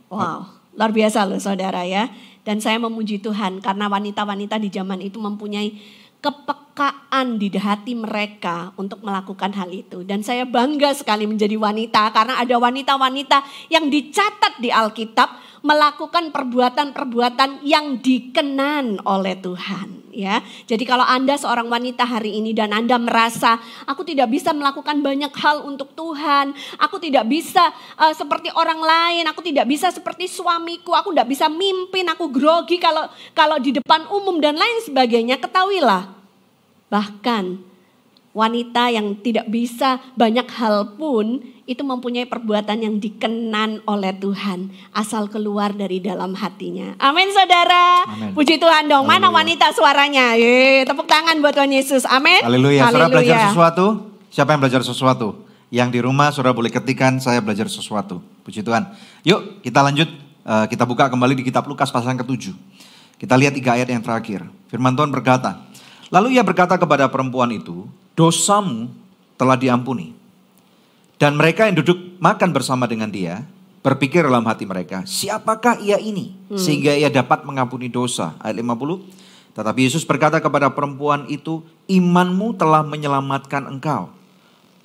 Wow, luar biasa loh saudara ya. Dan saya memuji Tuhan karena wanita-wanita di zaman itu mempunyai kepekaan di hati mereka untuk melakukan hal itu. Dan saya bangga sekali menjadi wanita karena ada wanita-wanita yang dicatat di Alkitab melakukan perbuatan-perbuatan yang dikenan oleh Tuhan ya. Jadi kalau Anda seorang wanita hari ini dan Anda merasa aku tidak bisa melakukan banyak hal untuk Tuhan, aku tidak bisa uh, seperti orang lain, aku tidak bisa seperti suamiku, aku tidak bisa mimpin, aku grogi kalau kalau di depan umum dan lain sebagainya, ketahuilah bahkan wanita yang tidak bisa banyak hal pun itu mempunyai perbuatan yang dikenan oleh Tuhan asal keluar dari dalam hatinya. Amin saudara. Amen. Puji Tuhan dong. Haleluya. Mana wanita suaranya? Ye, tepuk tangan buat Tuhan Yesus. Amin. Haleluya. Saudara belajar sesuatu? Siapa yang belajar sesuatu? Yang di rumah saudara boleh ketikan saya belajar sesuatu. Puji Tuhan. Yuk kita lanjut. Eh, kita buka kembali di kitab Lukas pasal yang ketujuh. Kita lihat tiga ayat yang terakhir. Firman Tuhan berkata, Lalu ia berkata kepada perempuan itu, dosamu telah diampuni. Dan mereka yang duduk makan bersama dengan dia berpikir dalam hati mereka, siapakah ia ini hmm. sehingga ia dapat mengampuni dosa. Ayat 50. Tetapi Yesus berkata kepada perempuan itu, imanmu telah menyelamatkan engkau.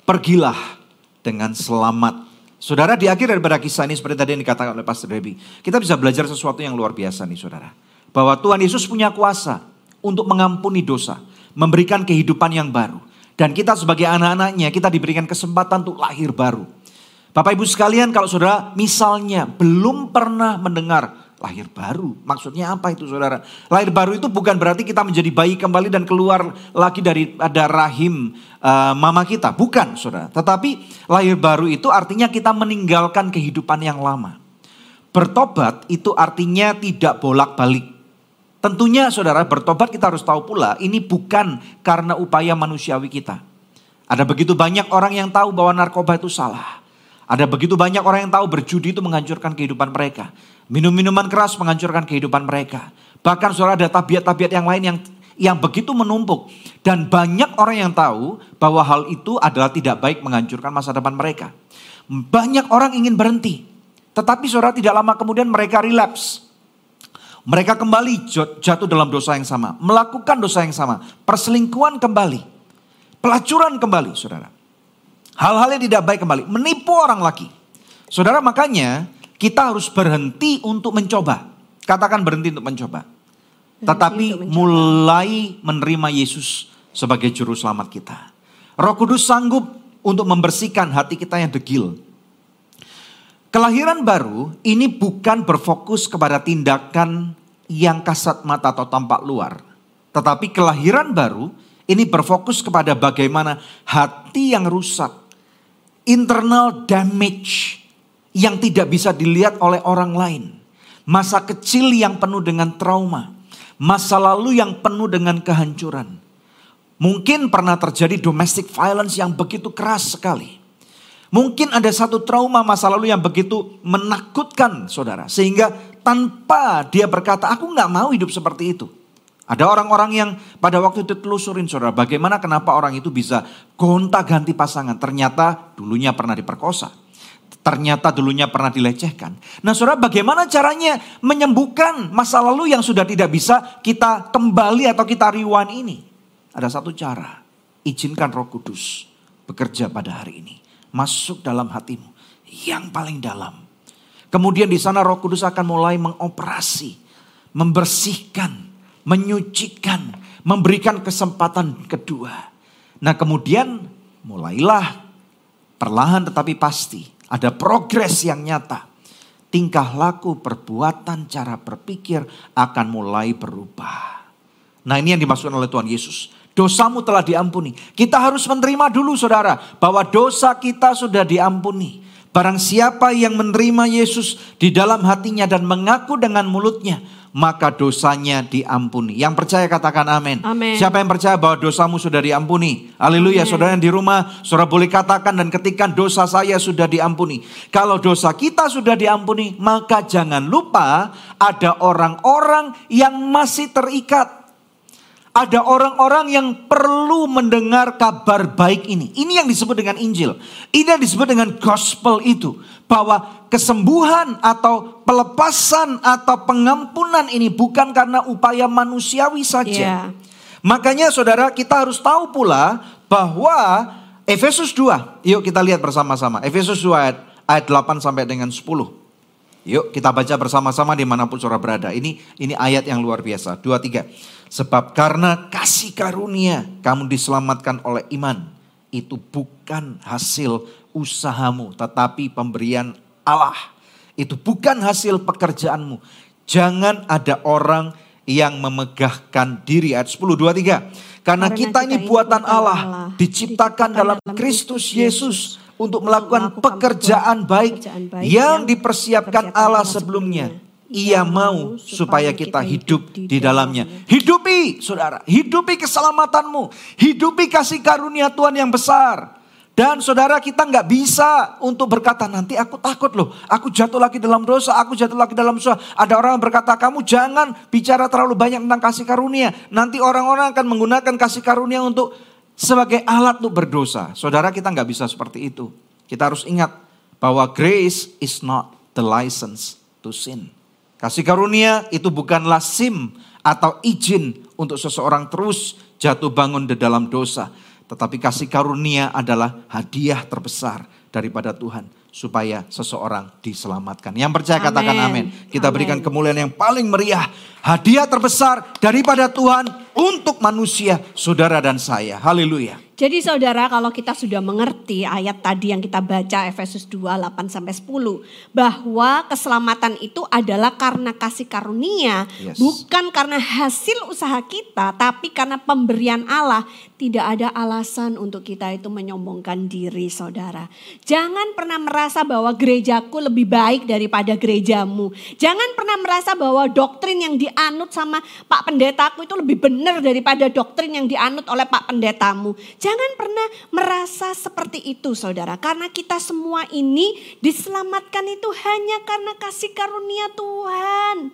Pergilah dengan selamat. Saudara di akhir daripada kisah ini seperti tadi yang dikatakan oleh Pastor Debbie. Kita bisa belajar sesuatu yang luar biasa nih saudara. Bahwa Tuhan Yesus punya kuasa untuk mengampuni dosa. Memberikan kehidupan yang baru. Dan kita sebagai anak-anaknya kita diberikan kesempatan untuk lahir baru. Bapak ibu sekalian kalau saudara misalnya belum pernah mendengar lahir baru. Maksudnya apa itu saudara? Lahir baru itu bukan berarti kita menjadi bayi kembali dan keluar lagi dari ada rahim uh, mama kita. Bukan saudara. Tetapi lahir baru itu artinya kita meninggalkan kehidupan yang lama. Bertobat itu artinya tidak bolak-balik. Tentunya saudara bertobat kita harus tahu pula ini bukan karena upaya manusiawi kita. Ada begitu banyak orang yang tahu bahwa narkoba itu salah. Ada begitu banyak orang yang tahu berjudi itu menghancurkan kehidupan mereka. Minum-minuman keras menghancurkan kehidupan mereka. Bahkan saudara ada tabiat-tabiat yang lain yang yang begitu menumpuk. Dan banyak orang yang tahu bahwa hal itu adalah tidak baik menghancurkan masa depan mereka. Banyak orang ingin berhenti. Tetapi saudara tidak lama kemudian mereka relapse. Mereka kembali jatuh dalam dosa yang sama, melakukan dosa yang sama, perselingkuhan kembali, pelacuran kembali, saudara. Hal-hal yang tidak baik kembali, menipu orang lagi. Saudara, makanya kita harus berhenti untuk mencoba. Katakan berhenti untuk mencoba. Tetapi mulai menerima Yesus sebagai juru selamat kita. Roh Kudus sanggup untuk membersihkan hati kita yang degil, Kelahiran baru ini bukan berfokus kepada tindakan yang kasat mata atau tampak luar. Tetapi kelahiran baru ini berfokus kepada bagaimana hati yang rusak, internal damage yang tidak bisa dilihat oleh orang lain. Masa kecil yang penuh dengan trauma. Masa lalu yang penuh dengan kehancuran. Mungkin pernah terjadi domestic violence yang begitu keras sekali. Mungkin ada satu trauma masa lalu yang begitu menakutkan saudara. Sehingga tanpa dia berkata, aku nggak mau hidup seperti itu. Ada orang-orang yang pada waktu itu telusurin saudara, bagaimana kenapa orang itu bisa gonta ganti pasangan. Ternyata dulunya pernah diperkosa. Ternyata dulunya pernah dilecehkan. Nah saudara bagaimana caranya menyembuhkan masa lalu yang sudah tidak bisa kita kembali atau kita rewind ini. Ada satu cara, izinkan roh kudus bekerja pada hari ini. Masuk dalam hatimu yang paling dalam. Kemudian di sana roh kudus akan mulai mengoperasi, membersihkan, menyucikan, memberikan kesempatan kedua. Nah kemudian mulailah perlahan tetapi pasti ada progres yang nyata. Tingkah laku, perbuatan, cara berpikir akan mulai berubah. Nah ini yang dimaksudkan oleh Tuhan Yesus. Dosamu telah diampuni. Kita harus menerima dulu saudara bahwa dosa kita sudah diampuni. Barang siapa yang menerima Yesus di dalam hatinya dan mengaku dengan mulutnya, maka dosanya diampuni. Yang percaya katakan amin. Amin. Siapa yang percaya bahwa dosamu sudah diampuni? Haleluya. Saudara yang di rumah, saudara boleh katakan dan ketika dosa saya sudah diampuni. Kalau dosa kita sudah diampuni, maka jangan lupa ada orang-orang yang masih terikat ada orang-orang yang perlu mendengar kabar baik ini. Ini yang disebut dengan Injil. Ini yang disebut dengan gospel itu. Bahwa kesembuhan atau pelepasan atau pengampunan ini bukan karena upaya manusiawi saja. Yeah. Makanya saudara kita harus tahu pula bahwa Efesus 2. Yuk kita lihat bersama-sama. Efesus 2 ayat, ayat 8 sampai dengan 10. Yuk kita baca bersama-sama di mana pun saudara berada. Ini ini ayat yang luar biasa. Dua tiga. Sebab karena kasih karunia kamu diselamatkan oleh iman. Itu bukan hasil usahamu tetapi pemberian Allah. Itu bukan hasil pekerjaanmu. Jangan ada orang yang memegahkan diri. Ayat 10, 23. Karena, Karena kita, kita ini buatan Allah, Allah diciptakan dalam Kristus Yesus untuk melakukan pekerjaan baik yang dipersiapkan Allah sebelumnya ia mau supaya kita hidup di dalamnya. Hidupi saudara, hidupi keselamatanmu. Hidupi kasih karunia Tuhan yang besar. Dan saudara kita nggak bisa untuk berkata nanti aku takut loh. Aku jatuh lagi dalam dosa, aku jatuh lagi dalam dosa. Ada orang yang berkata kamu jangan bicara terlalu banyak tentang kasih karunia. Nanti orang-orang akan menggunakan kasih karunia untuk sebagai alat untuk berdosa. Saudara kita nggak bisa seperti itu. Kita harus ingat bahwa grace is not the license to sin. Kasih karunia itu bukanlah SIM atau izin untuk seseorang terus jatuh bangun di dalam dosa. Tetapi kasih karunia adalah hadiah terbesar daripada Tuhan supaya seseorang diselamatkan. Yang percaya amen. katakan amin. Kita amen. berikan kemuliaan yang paling meriah. Hadiah terbesar daripada Tuhan untuk manusia, saudara dan saya. Haleluya. Jadi saudara kalau kita sudah mengerti ayat tadi yang kita baca Efesus 2 8 sampai 10 bahwa keselamatan itu adalah karena kasih karunia yes. bukan karena hasil usaha kita tapi karena pemberian Allah tidak ada alasan untuk kita itu menyombongkan diri saudara. Jangan pernah merasa bahwa gerejaku lebih baik daripada gerejamu. Jangan pernah merasa bahwa doktrin yang dianut sama Pak Pendetaku itu lebih benar daripada doktrin yang dianut oleh Pak Pendetamu. Jangan pernah merasa seperti itu saudara. Karena kita semua ini diselamatkan itu hanya karena kasih karunia Tuhan.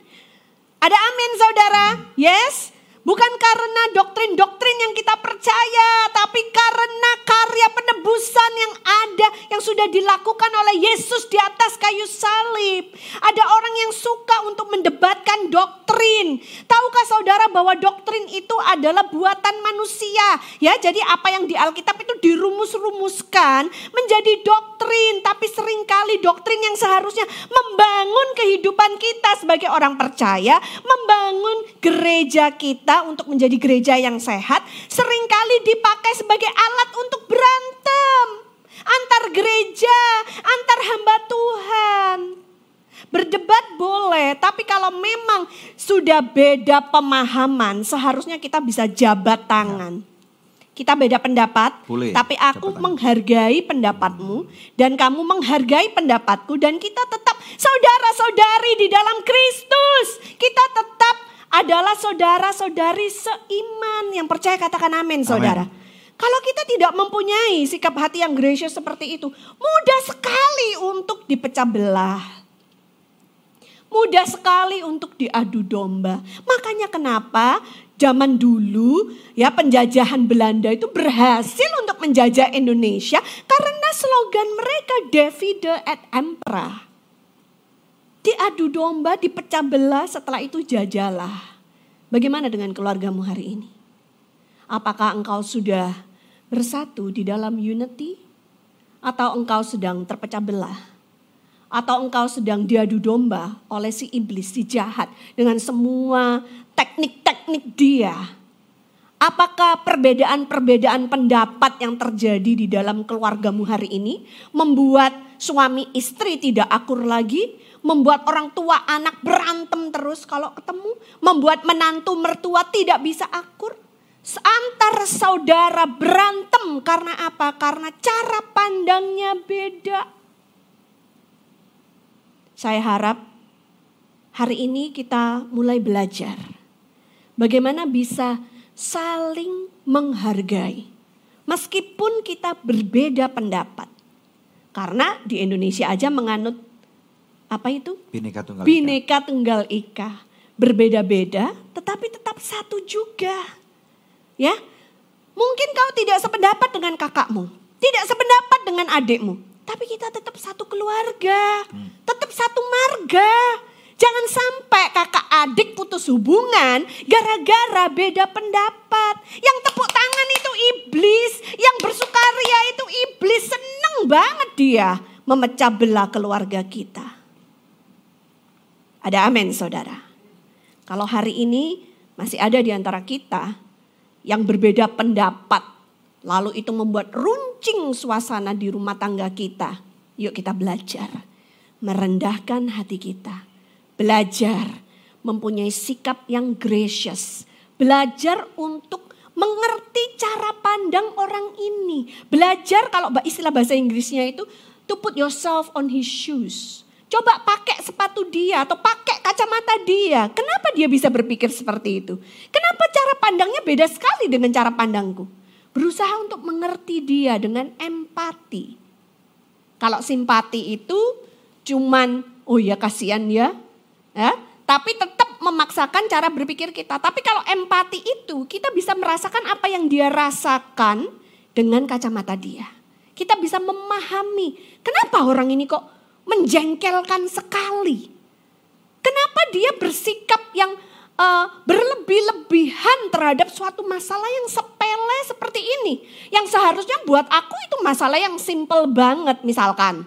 Ada amin saudara? Yes? Bukan karena doktrin-doktrin yang kita percaya, tapi karena karya penebusan yang ada, yang sudah dilakukan oleh Yesus di atas kayu salib. Ada orang yang suka untuk mendebatkan doktrin. Tahukah saudara bahwa doktrin itu adalah buatan manusia? Ya, jadi apa yang di Alkitab itu dirumus-rumuskan menjadi doktrin, tapi sering kali doktrin yang seharusnya membangun kehidupan kita sebagai orang percaya, membangun gereja kita kita untuk menjadi gereja yang sehat sering kali dipakai sebagai alat untuk berantem antar gereja, antar hamba Tuhan. Berdebat boleh, tapi kalau memang sudah beda pemahaman, seharusnya kita bisa jabat tangan. Kita beda pendapat, Boleh, tapi aku menghargai pendapatmu dan kamu menghargai pendapatku dan kita tetap saudara-saudari di dalam Kristus. Kita tetap adalah saudara-saudari seiman yang percaya katakan amin, saudara. Kalau kita tidak mempunyai sikap hati yang gracious seperti itu, mudah sekali untuk dipecah belah. Mudah sekali untuk diadu domba. Makanya kenapa zaman dulu ya penjajahan Belanda itu berhasil untuk menjajah Indonesia karena slogan mereka Divide et Impera. Diadu domba, dipecah belah, setelah itu jajalah. Bagaimana dengan keluargamu hari ini? Apakah engkau sudah bersatu di dalam unity? Atau engkau sedang terpecah belah? Atau engkau sedang diadu domba oleh si iblis, si jahat dengan semua teknik-teknik dia? Apakah perbedaan-perbedaan pendapat yang terjadi di dalam keluargamu hari ini membuat suami istri tidak akur lagi? Membuat orang tua anak berantem terus kalau ketemu? Membuat menantu mertua tidak bisa akur? Antar saudara berantem karena apa? Karena cara pandangnya beda. Saya harap hari ini kita mulai belajar bagaimana bisa saling menghargai meskipun kita berbeda pendapat. Karena di Indonesia aja menganut apa itu? Bineka Tunggal Ika. Bineka Tunggal Ika. Berbeda-beda tetapi tetap satu juga. Ya. Mungkin kau tidak sependapat dengan kakakmu, tidak sependapat dengan adikmu, tapi kita tetap satu keluarga, tetap satu marga. Jangan sampai kakak adik putus hubungan gara-gara beda pendapat. Yang tepuk tangan itu iblis, yang bersukaria itu iblis. Seneng banget dia memecah belah keluarga kita. Ada amin saudara. Kalau hari ini masih ada di antara kita yang berbeda pendapat. Lalu itu membuat runcing suasana di rumah tangga kita. Yuk kita belajar. Merendahkan hati kita. Belajar mempunyai sikap yang gracious. Belajar untuk mengerti cara pandang orang ini. Belajar kalau istilah bahasa Inggrisnya itu to put yourself on his shoes. Coba pakai sepatu dia atau pakai kacamata dia. Kenapa dia bisa berpikir seperti itu? Kenapa cara pandangnya beda sekali dengan cara pandangku? Berusaha untuk mengerti dia dengan empati. Kalau simpati itu cuman oh ya kasihan ya. ya tapi tetap memaksakan cara berpikir kita. Tapi kalau empati itu kita bisa merasakan apa yang dia rasakan dengan kacamata dia. Kita bisa memahami kenapa orang ini kok menjengkelkan sekali. Kenapa dia bersikap yang uh, berlebih-lebihan terhadap suatu masalah yang sepele seperti ini. Yang seharusnya buat aku itu masalah yang simple banget misalkan.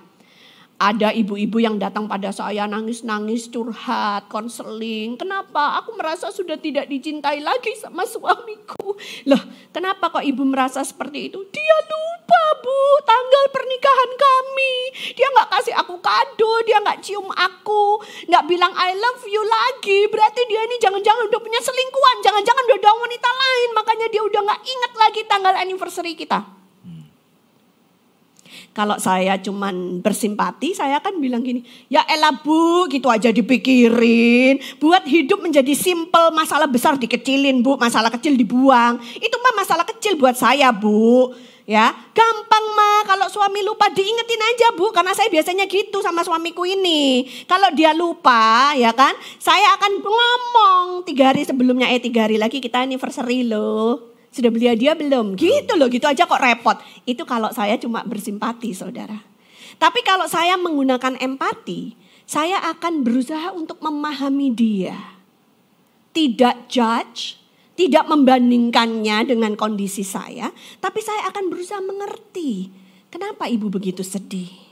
Ada ibu-ibu yang datang pada saya nangis-nangis, curhat, konseling. Kenapa? Aku merasa sudah tidak dicintai lagi sama suamiku. Loh, kenapa kok ibu merasa seperti itu? Dia lupa bu, tanggal pernikahan kami. Dia nggak kasih aku kado, dia nggak cium aku, nggak bilang I love you lagi. Berarti dia ini jangan-jangan udah punya selingkuhan, jangan-jangan udah ada wanita lain. Makanya dia udah nggak ingat lagi tanggal anniversary kita. Kalau saya cuman bersimpati, saya akan bilang gini, ya elah bu, gitu aja dipikirin. Buat hidup menjadi simple, masalah besar dikecilin bu, masalah kecil dibuang. Itu mah masalah kecil buat saya bu. Ya, gampang mah kalau suami lupa diingetin aja bu, karena saya biasanya gitu sama suamiku ini. Kalau dia lupa, ya kan, saya akan ngomong tiga hari sebelumnya, eh tiga hari lagi kita anniversary loh sudah beli hadiah belum? Gitu loh, gitu aja kok repot. Itu kalau saya cuma bersimpati saudara. Tapi kalau saya menggunakan empati, saya akan berusaha untuk memahami dia. Tidak judge, tidak membandingkannya dengan kondisi saya, tapi saya akan berusaha mengerti. Kenapa ibu begitu sedih?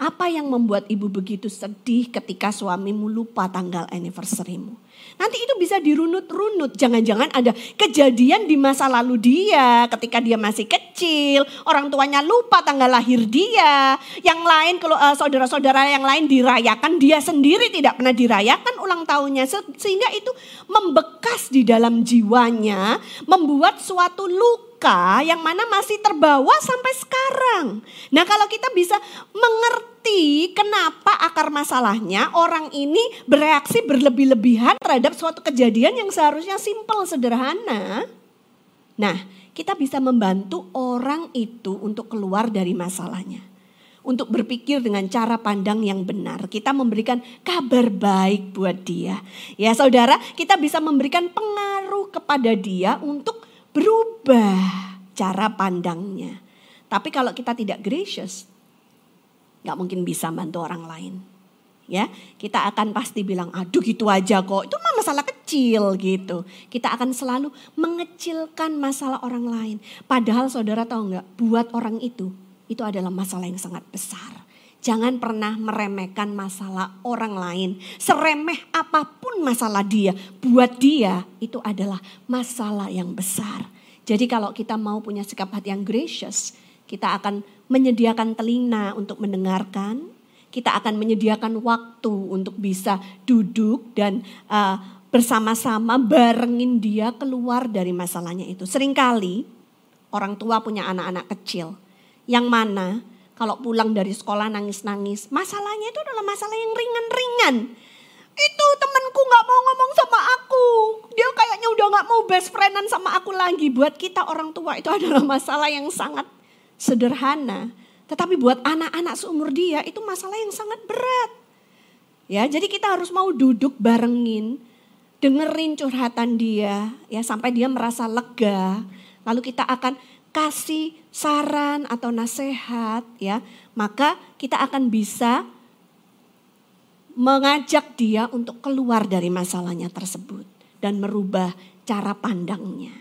Apa yang membuat ibu begitu sedih ketika suamimu lupa tanggal anniversary-mu? Nanti itu bisa dirunut-runut. Jangan-jangan ada kejadian di masa lalu dia ketika dia masih kecil. Orang tuanya lupa tanggal lahir dia. Yang lain kalau uh, saudara-saudara yang lain dirayakan. Dia sendiri tidak pernah dirayakan ulang tahunnya. Sehingga itu membekas di dalam jiwanya. Membuat suatu luka luka yang mana masih terbawa sampai sekarang. Nah, kalau kita bisa mengerti kenapa akar masalahnya, orang ini bereaksi berlebih-lebihan terhadap suatu kejadian yang seharusnya simpel, sederhana. Nah, kita bisa membantu orang itu untuk keluar dari masalahnya untuk berpikir dengan cara pandang yang benar. Kita memberikan kabar baik buat dia. Ya saudara, kita bisa memberikan pengaruh kepada dia untuk berubah cara pandangnya. Tapi kalau kita tidak gracious, nggak mungkin bisa bantu orang lain. Ya, kita akan pasti bilang, aduh gitu aja kok, itu mah masalah kecil gitu. Kita akan selalu mengecilkan masalah orang lain. Padahal saudara tahu nggak, buat orang itu itu adalah masalah yang sangat besar. Jangan pernah meremehkan masalah orang lain. Seremeh apa pun masalah dia, buat dia itu adalah masalah yang besar. Jadi kalau kita mau punya sikap hati yang gracious, kita akan menyediakan telinga untuk mendengarkan, kita akan menyediakan waktu untuk bisa duduk dan uh, bersama-sama barengin dia keluar dari masalahnya itu. Seringkali orang tua punya anak-anak kecil yang mana kalau pulang dari sekolah nangis-nangis, masalahnya itu adalah masalah yang ringan-ringan. Itu temanku gak mau ngomong sama aku. Dia kayaknya udah gak mau best friendan sama aku lagi. Buat kita orang tua itu adalah masalah yang sangat sederhana. Tetapi buat anak-anak seumur dia itu masalah yang sangat berat. Ya, jadi kita harus mau duduk barengin, dengerin curhatan dia, ya sampai dia merasa lega. Lalu kita akan kasih saran atau nasihat ya, maka kita akan bisa mengajak dia untuk keluar dari masalahnya tersebut dan merubah cara pandangnya.